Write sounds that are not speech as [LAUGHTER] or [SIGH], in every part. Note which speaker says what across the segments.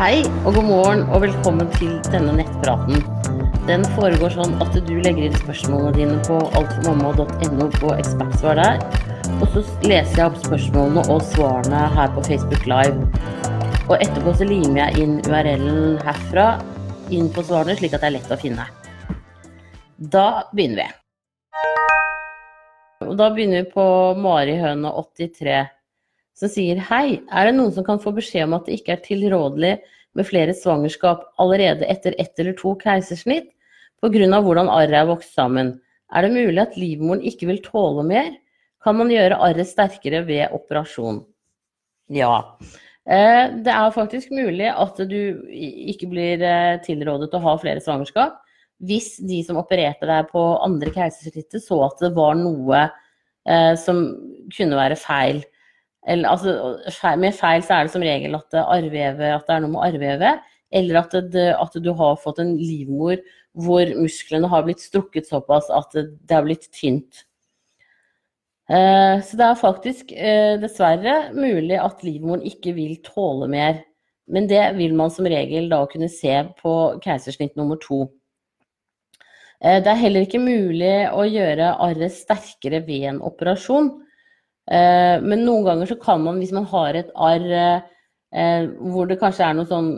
Speaker 1: Hei og god morgen og velkommen til denne nettpraten. Den foregår sånn at du legger inn spørsmålene dine på altformamma.no på ekspertsvar der. Og så leser jeg opp spørsmålene og svarene her på Facebook Live. Og etterpå så limer jeg inn URL-en herfra inn på svarene, slik at det er lett å finne. Da begynner vi. Og da begynner vi på Mari Høne 83 som sier hei, er det noen som kan få beskjed om at det ikke er tilrådelig med flere svangerskap allerede etter ett eller to keisersnitt pga. hvordan arret er vokst sammen? Er det mulig at livmoren ikke vil tåle mer? Kan man gjøre arret sterkere ved operasjon? Ja. Eh, det er faktisk mulig at du ikke blir eh, tilrådet å ha flere svangerskap hvis de som opererte deg på andre keisersnittet så at det var noe eh, som kunne være feil. Eller, altså, med feil så er det som regel at det, arveve, at det er noe med arveve, eller at, det, at, du har fått en livmor hvor musklene har blitt strukket såpass at det, har blitt tynt. Eh, så det er faktisk eh, dessverre mulig at livmoren ikke vil tåle mer. Men det vil man som regel da kunne se på keisersnitt nummer to. Eh, det er heller ikke mulig å gjøre arret sterkere ved en operasjon. Eh, men noen ganger så kan man, hvis man har et arr eh, hvor det kanskje er noe sånn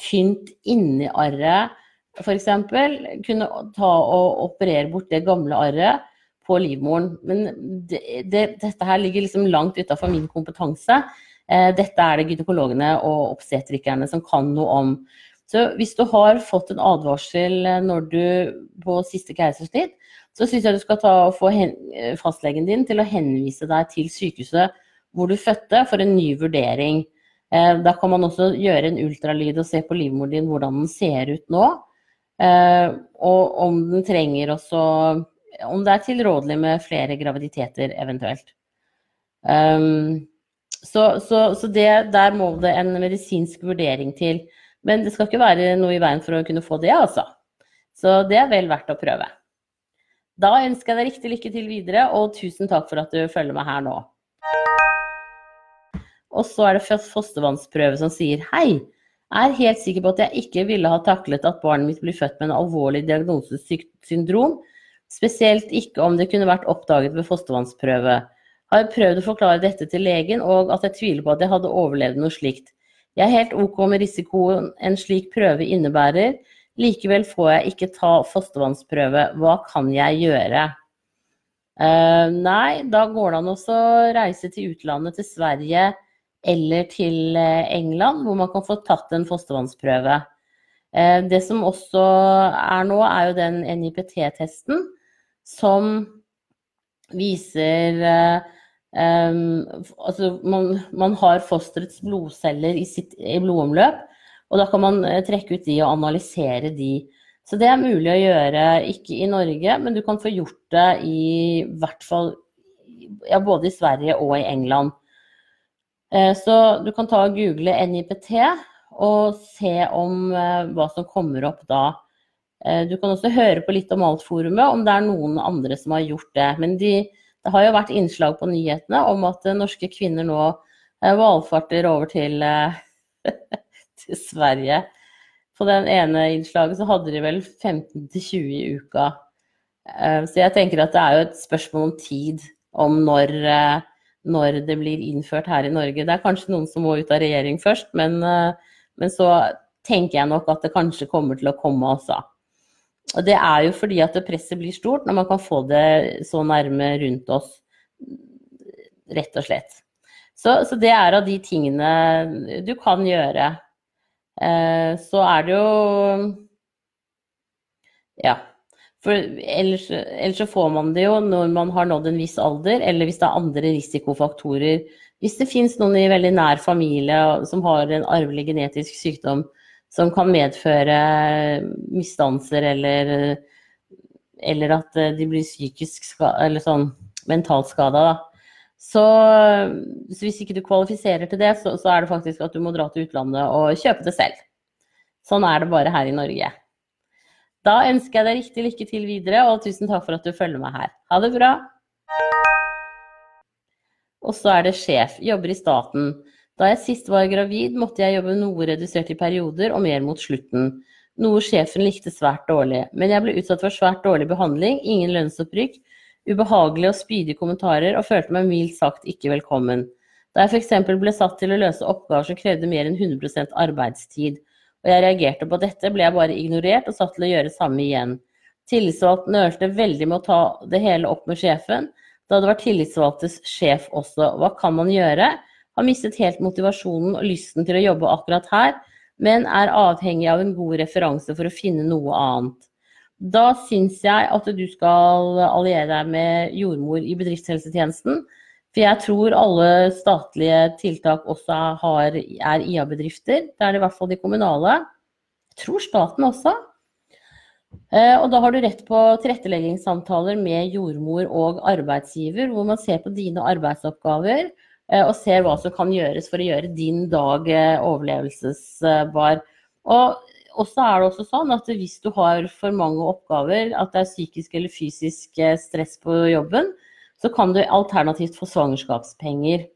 Speaker 1: tynt inni arret, f.eks., kunne ta og operere bort det gamle arret på livmoren. Men det, det, dette her ligger liksom langt utafor min kompetanse. Eh, dette er det gynekologene og obstetrikerne som kan noe om. Så hvis du har fått en advarsel når du på siste keisersnitt, så syns jeg du skal ta og få eh, fastlegen din til å henvise deg til sykehuset hvor du fødte, for en ny vurdering. Eh, da kan man også gjøre en ultralyd og se på livmoren din hvordan den ser ut nå. Eh, og om den trenger også Om det er tilrådelig med flere graviditeter eventuelt. Så, så, så det, der må det en medisinsk vurdering til. Men det skal ikke være noe i veien for å kunne få det, altså. Så det er vel verdt å prøve. Da ønsker jeg deg riktig lykke til videre, og tusen takk for at du følger meg her nå. Og så er det fostervannsprøve som sier hei. Jeg er helt sikker på at jeg ikke ville ha taklet at barnet mitt blir født med en alvorlig diagnosesyndrom, spesielt ikke om det kunne vært oppdaget ved fostervannsprøve. Har prøvd å forklare dette til legen, og at jeg tviler på at jeg hadde overlevd noe slikt. Jeg er helt OK med risikoen en slik prøve innebærer, Likevel får jeg ikke ta fostervannsprøve. Hva kan jeg gjøre? Uh, nei, da går det an å reise til utlandet, til Sverige eller til eh, England, hvor man kan få tatt en fostervannsprøve. Uh, det som også er nå, er jo den NIPT-testen som viser uh, Altså, man, man, har fosterets blodceller i sitt i blodomløp. Og da kan man eh, trekke ut de og analysere de. Så det er mulig å gjøre, ikke i Norge, men du kan få gjort det i hvert fall ja, både i Sverige og i England. Eh, så du kan ta og google NIPT og se om eh, hva som kommer opp da. Du kan også høre på litt om Altforumet, om det er noen andre som har gjort det. Men de, det har jo vært innslag på nyhetene om at norske kvinner nå valfarter over til [LAUGHS] til Sverige. På den ene innslaget så hadde de vel 15-20 i uka. Eh, så jeg tenker at det er jo et spørsmål om tid, om når, eh, når det blir innført her i Norge. Det er kanskje noen som må ut av regjering først, men, eh, men så tenker jeg nok at det kanskje kommer til å komme også. Og det er jo fordi at presset blir stort når man kan få det så nærme rundt oss, rett og slett. Så, så det er av de tingene du kan gjøre. Eh, så er det jo Ja. For ellers, ellers, så får man det jo når man har nådd en viss alder, eller hvis det er andre risikofaktorer. Hvis det fins noen i veldig nær familie som har en arvelig genetisk sykdom som kan medføre misdannelser eller, eller at de blir psykisk skada, eller sånn mentalt skada, da. Så, så, hvis ikke du kvalifiserer til det, så, så, er det faktisk at du må dra til utlandet og kjøpe det selv. Sånn er det bare her i Norge. Da ønsker jeg deg riktig lykke til videre, og tusen takk for at du følger meg her. Ha det bra. Og så er det sjef. Jobber i staten. Da jeg sist var gravid, måtte jeg jobbe noe redusert i perioder og mer mot slutten. Noe sjefen likte svært dårlig. Men jeg ble utsatt for svært dårlig behandling, ingen lønnsopprykk, ubehagelige og spydige kommentarer og følte meg mildt sagt ikke velkommen. Da jeg f.eks. ble satt til å løse oppgaver som krevde mer enn 100% arbeidstid, og jeg reagerte på dette, ble jeg bare ignorert og satt til å gjøre samme igjen. Tillitsvalgt nølte veldig med å ta det hele opp med sjefen, da det var tillitsvalgtes sjef også. Hva kan man gjøre? Har mistet helt motivasjonen og lysten til å jobbe akkurat her, men er avhengig av en god referanse for å finne noe annet. Da syns jeg at du skal alliere deg med jordmor i bedriftshelsetjenesten. For jeg tror alle statlige tiltak også har, er IA-bedrifter. Det er det i hvert fall de kommunale. Jeg tror staten også. Eh, og da har du rett på tilretteleggingssamtaler med jordmor og arbeidsgiver, hvor man ser på dine arbeidsoppgaver og ser hva som kan gjøres for å gjøre din dag eh, overlevelsesbar. Og og så er det også sånn at hvis du har for mange oppgaver, at det er psykisk eller fysisk eh, stress på jobben, så kan du alternativt få svangerskapspenger.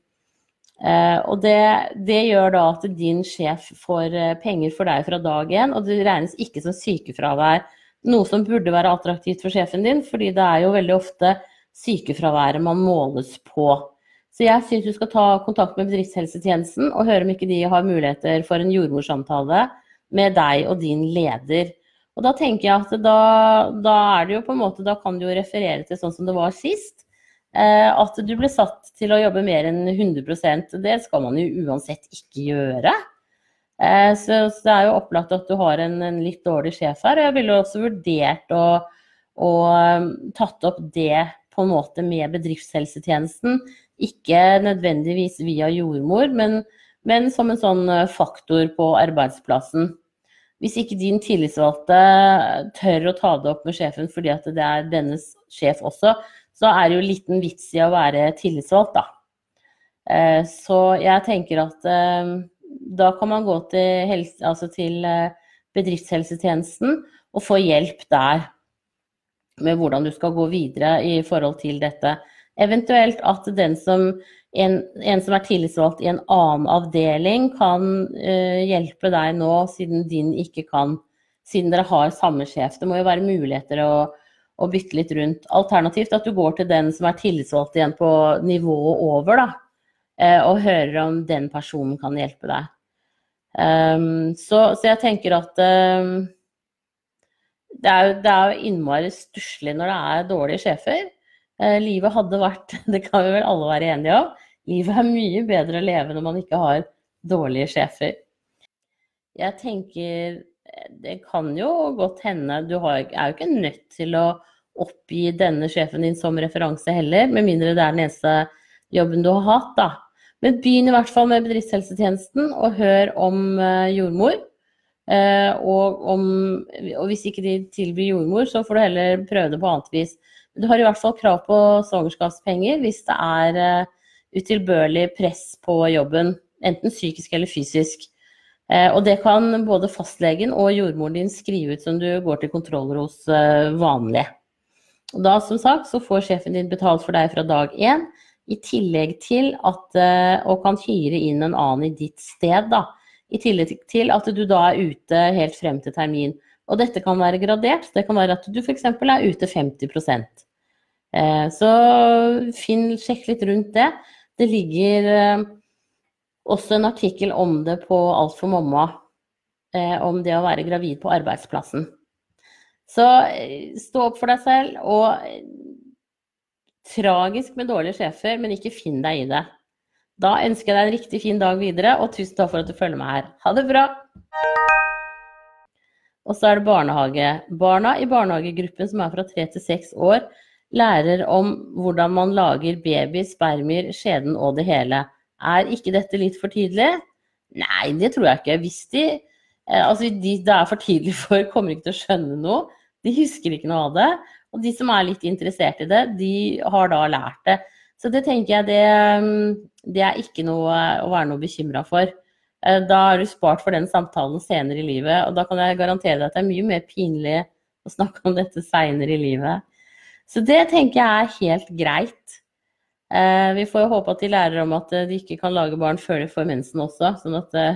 Speaker 1: Eh, og det, det, gjør da at din sjef får eh, penger for deg fra dag én, og det regnes ikke som sykefravær. Noe som burde være attraktivt for sjefen din, fordi det er jo veldig ofte sykefraværet man måles på. Så jeg syns du skal ta kontakt med bedriftshelsetjenesten og høre om ikke de har muligheter for en jordmorsamtale med deg og din leder. Og da tenker jeg at da, da, er det jo på en måte, da kan du jo referere til sånn som det var sist. Eh, at du ble satt til å jobbe mer enn 100% Det skal man jo uansett ikke gjøre. Eh, så, så, det er jo opplagt at du har en, en litt dårlig sjef her. Og jeg ville også vurdert å, å um, tatt opp det på en måte med bedriftshelsetjenesten. Ikke nødvendigvis via jordmor, men, men som en sånn eh, faktor på arbeidsplassen. Hvis ikke din tillitsvalgte tør å ta det opp med sjefen fordi at det er dennes sjef også, så er det jo liten vits i å være tillitsvalgt, da. Eh, så jeg tenker at eh, da kan man gå til, helse, altså til bedriftshelsetjenesten og få hjelp der med hvordan du skal gå videre i forhold til dette. Eventuelt at som en, en, som er tillitsvalgt i en annen avdeling, kan uh, hjelpe deg nå, siden din ikke kan. Siden dere har samme sjef. Det må jo være muligheter å, å bytte litt rundt. Alternativt at du går til den som er tillitsvalgt igjen på nivået over, da. Uh, og hører om den personen kan hjelpe deg. Um, så, så, jeg tenker at um, det, er jo, det er jo innmari stusslig når det er dårlige sjefer. Uh, livet hadde vært, [LAUGHS] det kan vi vel alle være enige om, Livet er mye bedre å leve når man ikke har dårlige sjefer. Jeg tenker det kan jo godt hende Du er jo ikke nødt til å oppgi denne sjefen din som referanse heller, med mindre det er den eneste jobben du har hatt, da. Men begynn i hvert fall med bedriftshelsetjenesten, og hør om eh, jordmor. Eh, og, om, og hvis ikke de tilbyr jordmor, så får du heller prøve det på annet vis. Du har i hvert fall krav på svangerskapspenger hvis det er eh, utilbørlig press på jobben, enten psykisk eller fysisk. Eh, og det kan både fastlegen og jordmoren din skrive ut som du går til kontroller hos eh, vanlig. Og da, som sagt, så får sjefen din betalt for deg fra dag én, i tillegg til at Og kan hyre inn en annen i ditt sted, da. I tillegg til at du da er ute helt frem til termin. Og dette kan være gradert. Det kan være at du f.eks. er ute 50% Så finn, sjekk litt rundt det. Det ligger eh, også en artikkel om det på Alt for mamma, eh, om det å være gravid på arbeidsplassen. Så eh, stå opp for deg selv, og tragisk med dårlige sjefer, men ikke finn deg i det. Da ønsker jeg deg en riktig fin dag videre, og tusen takk for at du følger meg her. Ha det bra! Og så er det barnehage. Barna i barnehagegruppen som er fra tre til seks år, lærer om hvordan man lager baby, spermier, skjeden og det hele. Er ikke dette litt for tidlig? Nei, det tror jeg ikke. Hvis de eh, Altså, de det er for tidlig [LAUGHS] for, kommer ikke til å skjønne noe. De husker ikke noe av det. Og de som er litt interessert i det, de har da lært det. Så det tenker jeg det, mm, det er ikke noe å være noe bekymra for. Eh, da er du spart for den samtalen senere i livet, og da kan jeg garantere deg at det er mye mer pinlig å snakke om dette seinere i livet. Så det tenker jeg er helt greit. Eh, vi får jo håpe at de lærer om at eh, de ikke kan lage barn før de får mensen også, sånn at, det,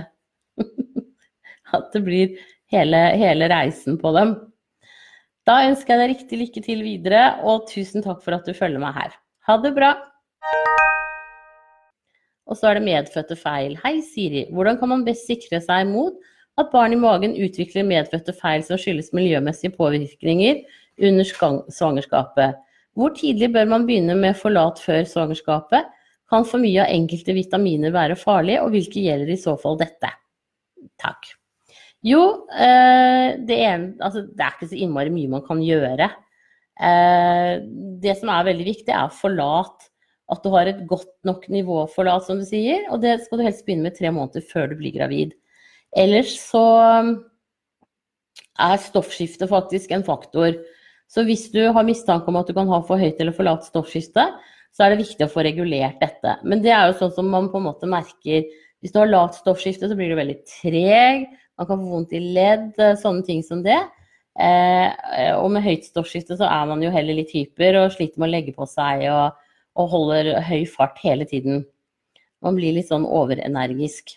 Speaker 1: [LAUGHS] at det blir hele, hele reisen på dem. Da ønsker jeg deg riktig lykke til videre, og tusen takk for at du følger meg her. Ha det bra! Og så er det medfødte feil. Hei, Siri. Hvordan kan man best sikre seg mot at barn i magen utvikler medfødte feil som skyldes miljømessige påvirkninger under svangerskapet? Hvor tidlig bør man begynne med forlat før svangerskapet? Kan for mye av enkelte vitaminer være farlig, og hvilke gjelder i så fall dette? Takk. Jo, eh, det, er, altså, det er ikke så innmari mye man kan gjøre. Eh, det som er veldig viktig, er forlat. At du har et godt nok nivå forlat, som du sier. Og det skal du helst begynne med tre måneder før du blir gravid. Ellers så er stoffskifte faktisk en faktor. Så hvis du har mistanke om at du kan ha for høyt eller for lavt stoffskifte, så er det viktig å få regulert dette. Men det er jo sånn som man på en måte merker Hvis du har lavt stoffskifte, så blir du veldig treg. Man kan få vondt i ledd, sånne ting som det. Eh, og med høyt stoffskifte så er man jo heller litt hyper og sliter med å legge på seg og, og holder høy fart hele tiden. Man blir litt sånn overenergisk.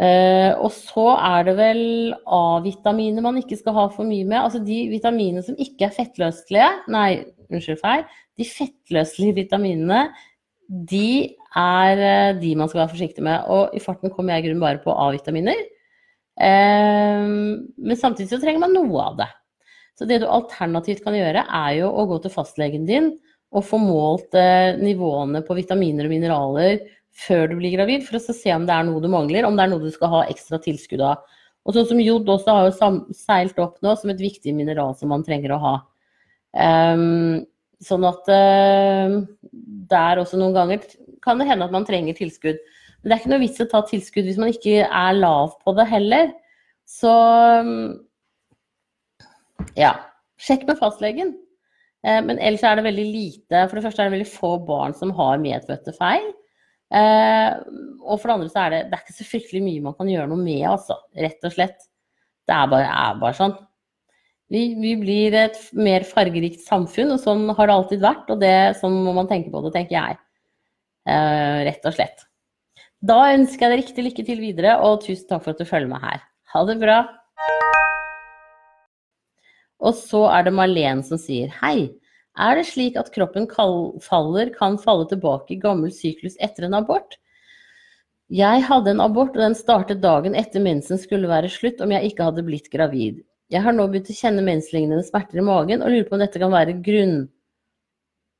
Speaker 1: Eh, og så er det vel A-vitaminer man ikke skal ha for mye med. Altså de vitaminene som ikke er fettløselige, nei, unnskyld feil, de fettløselige vitaminene, de er eh, de man skal være forsiktig med. Og i farten kommer jeg i grunnen bare på A-vitaminer. Eh, men samtidig så trenger man noe av det. Så det du alternativt kan gjøre, er jo å gå til fastlegen din og få målt nivåene på vitaminer og mineraler før du blir gravid, for å se om det er noe du mangler, om det er noe du skal ha ekstra tilskudd av. Og sånn som jod også har jo seilt opp nå som et viktig mineral som man trenger å ha. Um, sånn at uh, der også noen ganger kan det hende at man trenger tilskudd. Men det er ikke noe vits å ta tilskudd hvis man ikke er lav på det heller. Så um, ja, sjekk med fastlegen. Uh, men ellers er det veldig lite For det første er det veldig få barn som har medfødte feil. Eh, og for det andre så er det, det er ikke så fryktelig mye man kan gjøre noe med, altså. Rett og slett. Det er bare, er bare sånn. Vi, vi, blir et mer fargerikt samfunn, og sånn har det alltid vært. Og det, sånn må man tenke på det, tenker jeg. Eh, rett og slett. Da ønsker jeg deg riktig lykke til videre, og tusen takk for at du følger meg her. Ha det bra. Og så er det Malene som sier hei. Er det slik at kroppen faller, kan falle tilbake i gammel syklus etter en abort? Jeg hadde en abort, og den startet dagen etter mensen skulle være slutt om jeg ikke hadde blitt gravid. Jeg har nå begynt å kjenne menslignende smerter i magen, og lurer på om dette kan være grunn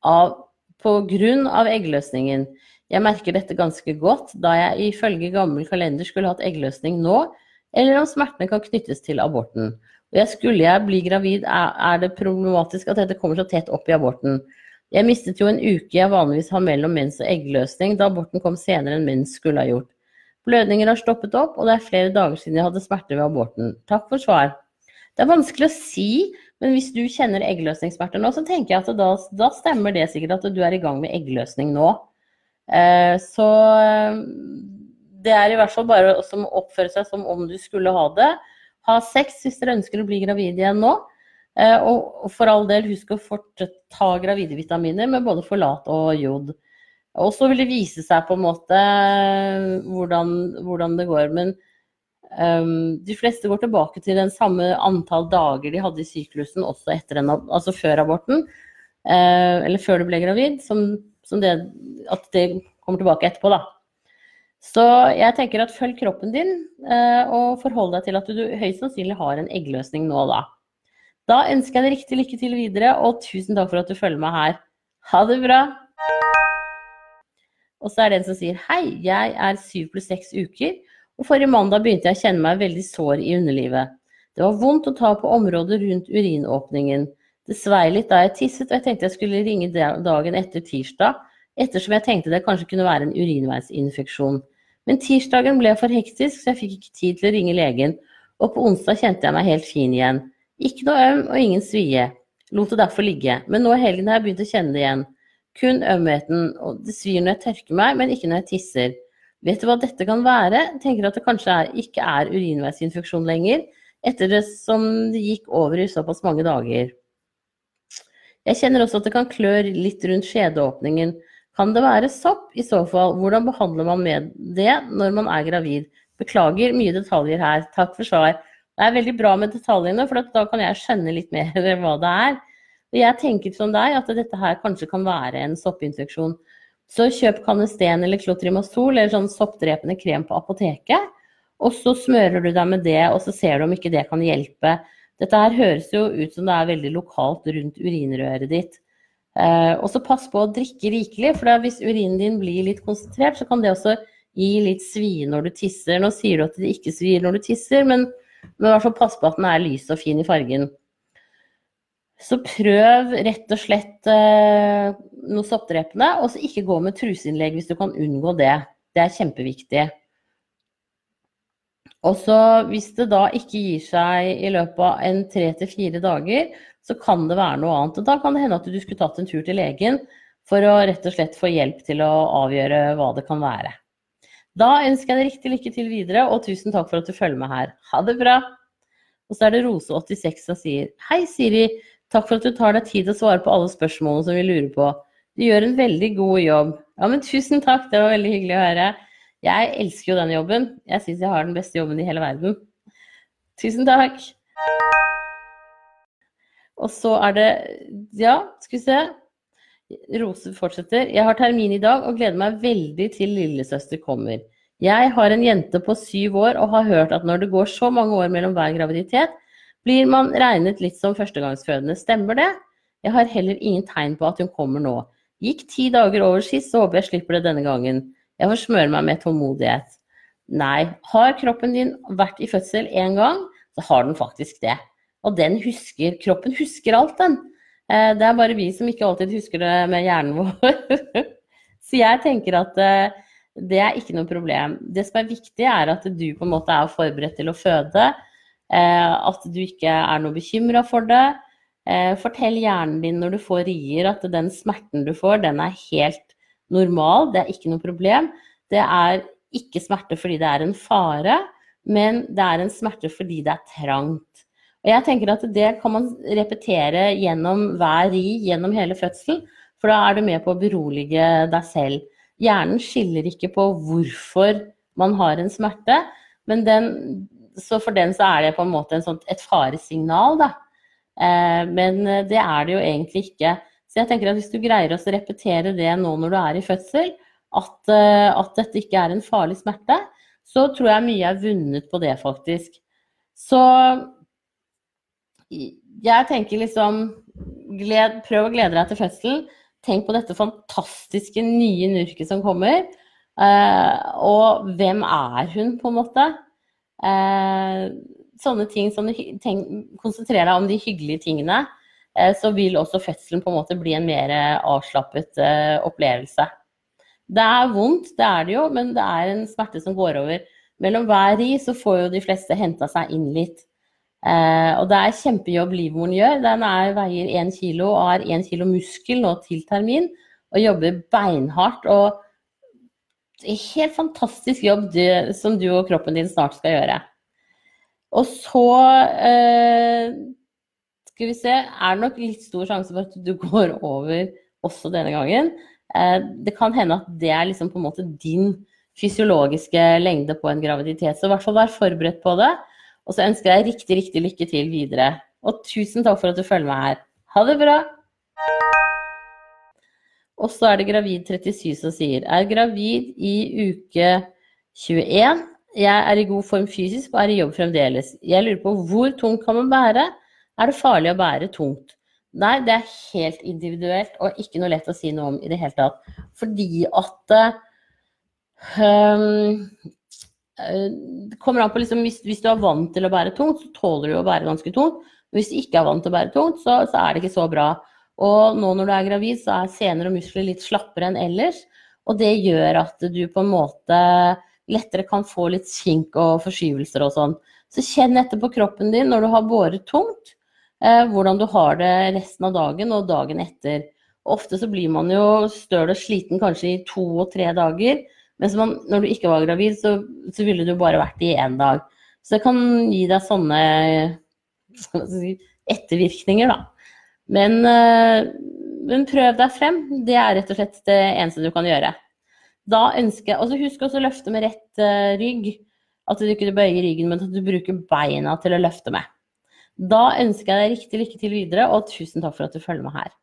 Speaker 1: av, på grunn av eggløsningen. Jeg merker dette ganske godt, da jeg ifølge gammel kalender skulle hatt eggløsning nå, eller om smertene kan knyttes til aborten. Skulle jeg bli gravid, er det problematisk at dette kommer så tett opp i aborten. Jeg mistet jo en uke jeg vanligvis har mellom mens og eggløsning, da aborten kom senere enn mens skulle ha gjort. Blødninger har stoppet opp, og det er flere dager siden jeg hadde smerter ved aborten. Takk for svar. Det er vanskelig å si, men hvis du kjenner eggløsningssmerter nå, så tenker jeg at da, da, stemmer det sikkert at du er i gang med eggløsning nå. Eh, så eh, det er i hvert fall bare å oppføre seg som om du skulle ha det. Ha sex hvis dere ønsker å bli gravid igjen nå. Eh, og for all del, husk å fortsatt ta gravide vitaminer med både forlat og jod. Og så vil det vise seg på en måte eh, hvordan, hvordan det går. Men um, de fleste går tilbake til den samme antall dager de hadde i syklusen også en, altså før aborten. Uh, eller før du ble gravid. Som, som det, at det kommer tilbake etterpå, da. Så jeg tenker at følg kroppen din, eh, og forhold deg til at du høyst sannsynlig har en eggløsning nå da. Da ønsker jeg deg riktig lykke til videre, og tusen takk for at du følger meg her. Ha det bra! Og så er det en som sier hei, jeg er syv pluss seks uker, og forrige mandag begynte jeg å kjenne meg veldig sår i underlivet. Det var vondt å ta på området rundt urinåpningen. Det svei litt da jeg tisset, og jeg tenkte jeg skulle ringe dagen etter tirsdag, ettersom jeg tenkte det kanskje kunne være en urinveisinfeksjon. Men tirsdagen ble for hektisk, så jeg fikk ikke tid til å ringe legen, og på onsdag kjente jeg meg helt fin igjen. Ikke noe øm og ingen svie. Lot det derfor ligge, men nå i helgen har jeg begynt å kjenne det igjen. Kun ømheten, og det svir når jeg tørker meg, men ikke når jeg tisser. Vet du hva dette kan være? Tenker at det kanskje er, ikke er urinveisinfeksjon lenger, etter det som det gikk over i såpass mange dager. Jeg kjenner også at det kan klø litt rundt skjedeåpningen. Kan det være sopp? I så fall, hvordan behandler man med det når man er gravid? Beklager mye detaljer her. Takk for svar. Det er veldig bra med detaljene, for da kan jeg skjønne litt mer [LAUGHS] hva det er. Jeg tenker som deg at dette her kanskje kan være en soppinfeksjon. Så kjøp Canesten eller Clotrimazol eller sånn soppdrepende krem på apoteket. Og så smører du deg med det, og så ser du om ikke det kan hjelpe. Dette her høres jo ut som det er veldig lokalt rundt urinrøret ditt. Eh, og så pass på å drikke rikelig, for hvis urinen din blir litt konsentrert, så kan det også gi litt svie når du tisser. Nå sier du at det ikke svir når du tisser, men, men i hvert fall pass på at den er lys og fin i fargen. Så prøv rett og slett eh, noe soppdrepende, og så ikke gå med truseinnlegg hvis du kan unngå det. Det er kjempeviktig. Og så hvis det da ikke gir seg i løpet av en tre til fire dager, så kan det være noe annet. Og da kan det hende at du skulle tatt en tur til legen for å rett og slett få hjelp til å avgjøre hva det kan være. Da ønsker jeg deg riktig lykke til videre, og tusen takk for at du følger med her. Ha det bra! Og så er det Rose86 som sier Hei, Siri. Takk for at du tar deg tid til å svare på alle spørsmålene som vi lurer på. Du gjør en veldig god jobb. Ja, men tusen takk, det var veldig hyggelig å høre. Jeg elsker jo denne jobben. Jeg syns jeg har den beste jobben i hele verden. Tusen takk. Og så er det Ja, skal vi se. Rose fortsetter. Jeg har termin i dag og gleder meg veldig til lillesøster kommer. Jeg har en jente på syv år og har hørt at når det går så mange år mellom hver graviditet, blir man regnet litt som førstegangsfødende. Stemmer det? Jeg har heller ingen tegn på at hun kommer nå. Gikk ti dager over sist, så håper jeg slipper det denne gangen. Jeg får smøre meg med tålmodighet. Nei, har kroppen din vært i fødsel én gang, så har den faktisk det. Og den husker Kroppen husker alt, den. Eh, det er bare vi som ikke alltid husker det med hjernen vår. [LAUGHS] Så jeg tenker at eh, det er ikke noe problem. Det som er viktig, er at du på en måte er forberedt til å føde. Eh, at du ikke er noe bekymra for det. Fortell hjernen din når du får rier at den smerten du får, den er helt normal. Det er ikke noe problem. Det er ikke smerte fordi det er en fare, men det er en smerte fordi det er trangt. Og jeg tenker at det kan man repetere gjennom hver ri gjennom hele fødselen, for da er du med på å berolige deg selv. Hjernen skiller ikke på hvorfor man har en smerte, men den, så for den så er det på en måte en sånt, et faresignal, da. Eh, men det er det jo egentlig ikke. Så jeg tenker at hvis du greier å repetere det nå når du er i fødsel, at, eh, at, dette ikke er en farlig smerte, så tror jeg mye er vunnet på det, faktisk. Så jeg tenker liksom gled, Prøv å glede deg til fødselen. Tenk på dette fantastiske nye Nurket som kommer. Eh, og hvem er hun, på en måte? Eh, sånne ting som tenk, Konsentrer deg om de hyggelige tingene. Eh, så vil også fødselen på en måte bli en mer avslappet eh, opplevelse. Det er vondt, det er det jo, men det er en smerte som går over. Mellom hver ri så får jo de fleste henta seg inn litt. Eh, og det er kjempejobb livmoren gjør. Den er, veier én kilo og har én kilo muskel nå til termin. Og jobber beinhardt. Og helt fantastisk jobb du, som du og kroppen din snart skal gjøre. Og så eh, skal vi se, er det nok litt stor sjanse for at du går over også denne gangen. Eh, det kan hende at det er liksom på en måte din fysiologiske lengde på en graviditet. Så i hvert fall vær forberedt på det. Og så ønsker jeg riktig, riktig lykke til videre. Og tusen takk for at du følger meg her. Ha det bra! Og så er det gravid 37 som sier er gravid i uke 21. Jeg er i god form fysisk og er i jobb fremdeles. Jeg lurer på hvor tungt kan man bære? Er det farlig å bære tungt? Nei, det er helt individuelt og ikke noe lett å si noe om i det hele tatt. Fordi at um, det kommer an på liksom, hvis, hvis, du er vant til å bære tungt, så tåler du å bære ganske tungt. Hvis du ikke er vant til å bære tungt, så, så, er det ikke så bra. Og nå når du er gravid, så er sener og muskler litt slappere enn ellers. Og det gjør at du på en måte lettere kan få litt kink og forskyvelser og sånn. Så kjenn etter på kroppen din når du har båret tungt, eh, hvordan du har det resten av dagen og dagen etter. Ofte så blir man jo støl og sliten kanskje i to og tre dager. Mens man, når du ikke var gravid, så, så ville du bare vært i én dag. Så det kan gi deg sånne si, ettervirkninger, da. Men, eh, men prøv deg frem. Det er rett og slett det eneste du kan gjøre. Da ønsker og Husk også å løfte med rett uh, rygg. At du ikke bøyer ryggen, men at du bruker beina til å løfte med. Da ønsker jeg deg riktig lykke til videre, og tusen takk for at du følger med her.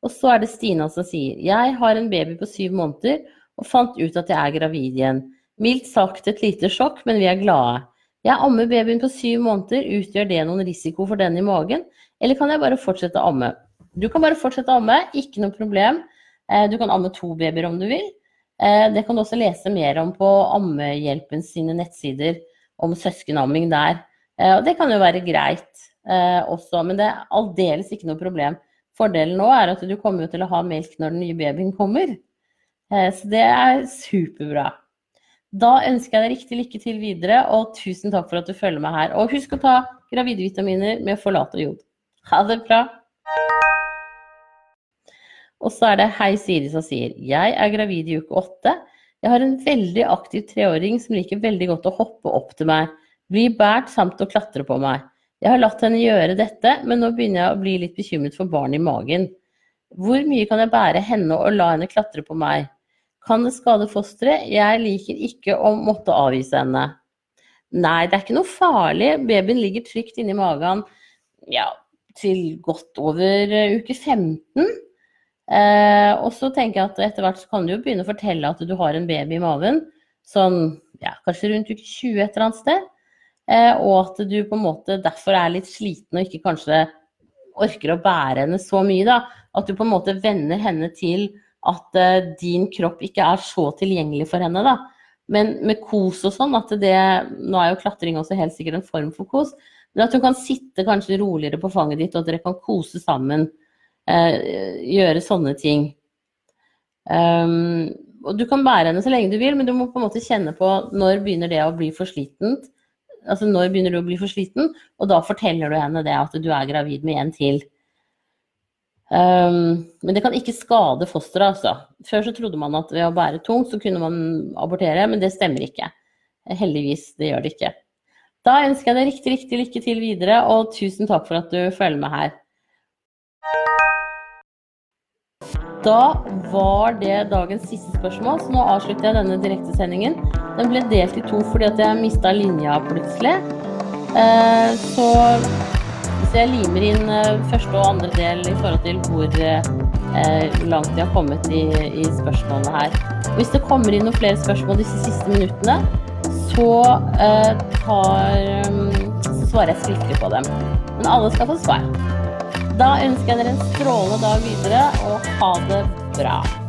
Speaker 1: Og så er det Stina som sier Jeg har en baby på syv måneder og fant ut at jeg er gravid igjen. Mildt sagt et lite sjokk, men vi er glade. Jeg ammer babyen på syv måneder. Utgjør det noen risiko for den i magen, eller kan jeg bare fortsette å amme? Du kan bare fortsette å amme, ikke noe problem. Eh, du kan amme to babyer om du vil. Eh, det kan du også lese mer om på Ammehjelpen sine nettsider om søskenamming der. Eh, og det kan jo være greit også, men det er aldeles ikke noe problem. Fordelen nå er at du kommer til å ha melk når den nye babyen kommer. Så det er superbra. Da ønsker jeg deg riktig lykke til videre, og tusen takk for at du følger med her. Og husk å ta gravidevitaminer med forlat og jod. Ha det bra. Og så er det Hei Siri som sier Jeg er gravid i uke åtte. Jeg har en veldig aktiv treåring som liker veldig godt å hoppe opp til meg, bli båret samt å klatre på meg. Jeg har latt henne gjøre dette, men nå begynner jeg å bli litt bekymret for barn i magen. Hvor mye kan jeg bære henne og la henne klatre på meg? Kan det skade fosteret? Jeg liker ikke å måtte avvise henne. Nei, det er ikke noe farlig. Babyen ligger trygt inni magen ja, til godt over uke 15. Eh, og så tenker jeg at etter hvert så kan du jo begynne å fortelle at du har en baby i maven. Sånn ja, kanskje rundt uke 20 et eller annet sted. Eh, og at du på en måte derfor er litt sliten og ikke kanskje orker å bære henne så mye. da. At du på en måte venner henne til at eh, din kropp ikke er så tilgjengelig for henne. da. Men med kos og sånn, at det Nå er jo klatring også helt sikkert en form for kos. Men at hun kan sitte kanskje roligere på fanget ditt, og at dere kan kose sammen eh, gjøre sånne ting. Um, og du kan bære henne så lenge du vil, men du må på en måte kjenne på når begynner det å bli for slitent. Altså når begynner du å bli for sliten, og da forteller du henne det at du er gravid med en til. Um, men det kan ikke skade fosteret, altså. Før så trodde man at ved å bære tungt så kunne man abortere, men det stemmer ikke. Heldigvis, det gjør det ikke. Da ønsker jeg deg riktig, riktig lykke til videre, og tusen takk for at du følger med her. Da var det dagens siste spørsmål, så nå avslutter jeg denne direktesendingen. Den ble delt i to fordi at jeg mista linja plutselig. Eh, så hvis jeg limer inn eh, første og andre del i forhold til hvor eh, langt de har kommet i, i spørsmålene her. Hvis det kommer inn noen flere spørsmål disse siste minuttene, så, tar, så svarer jeg skriftlig på dem. Men alle skal få svar. Da ønsker jeg dere en strålende dag videre, og ha det bra.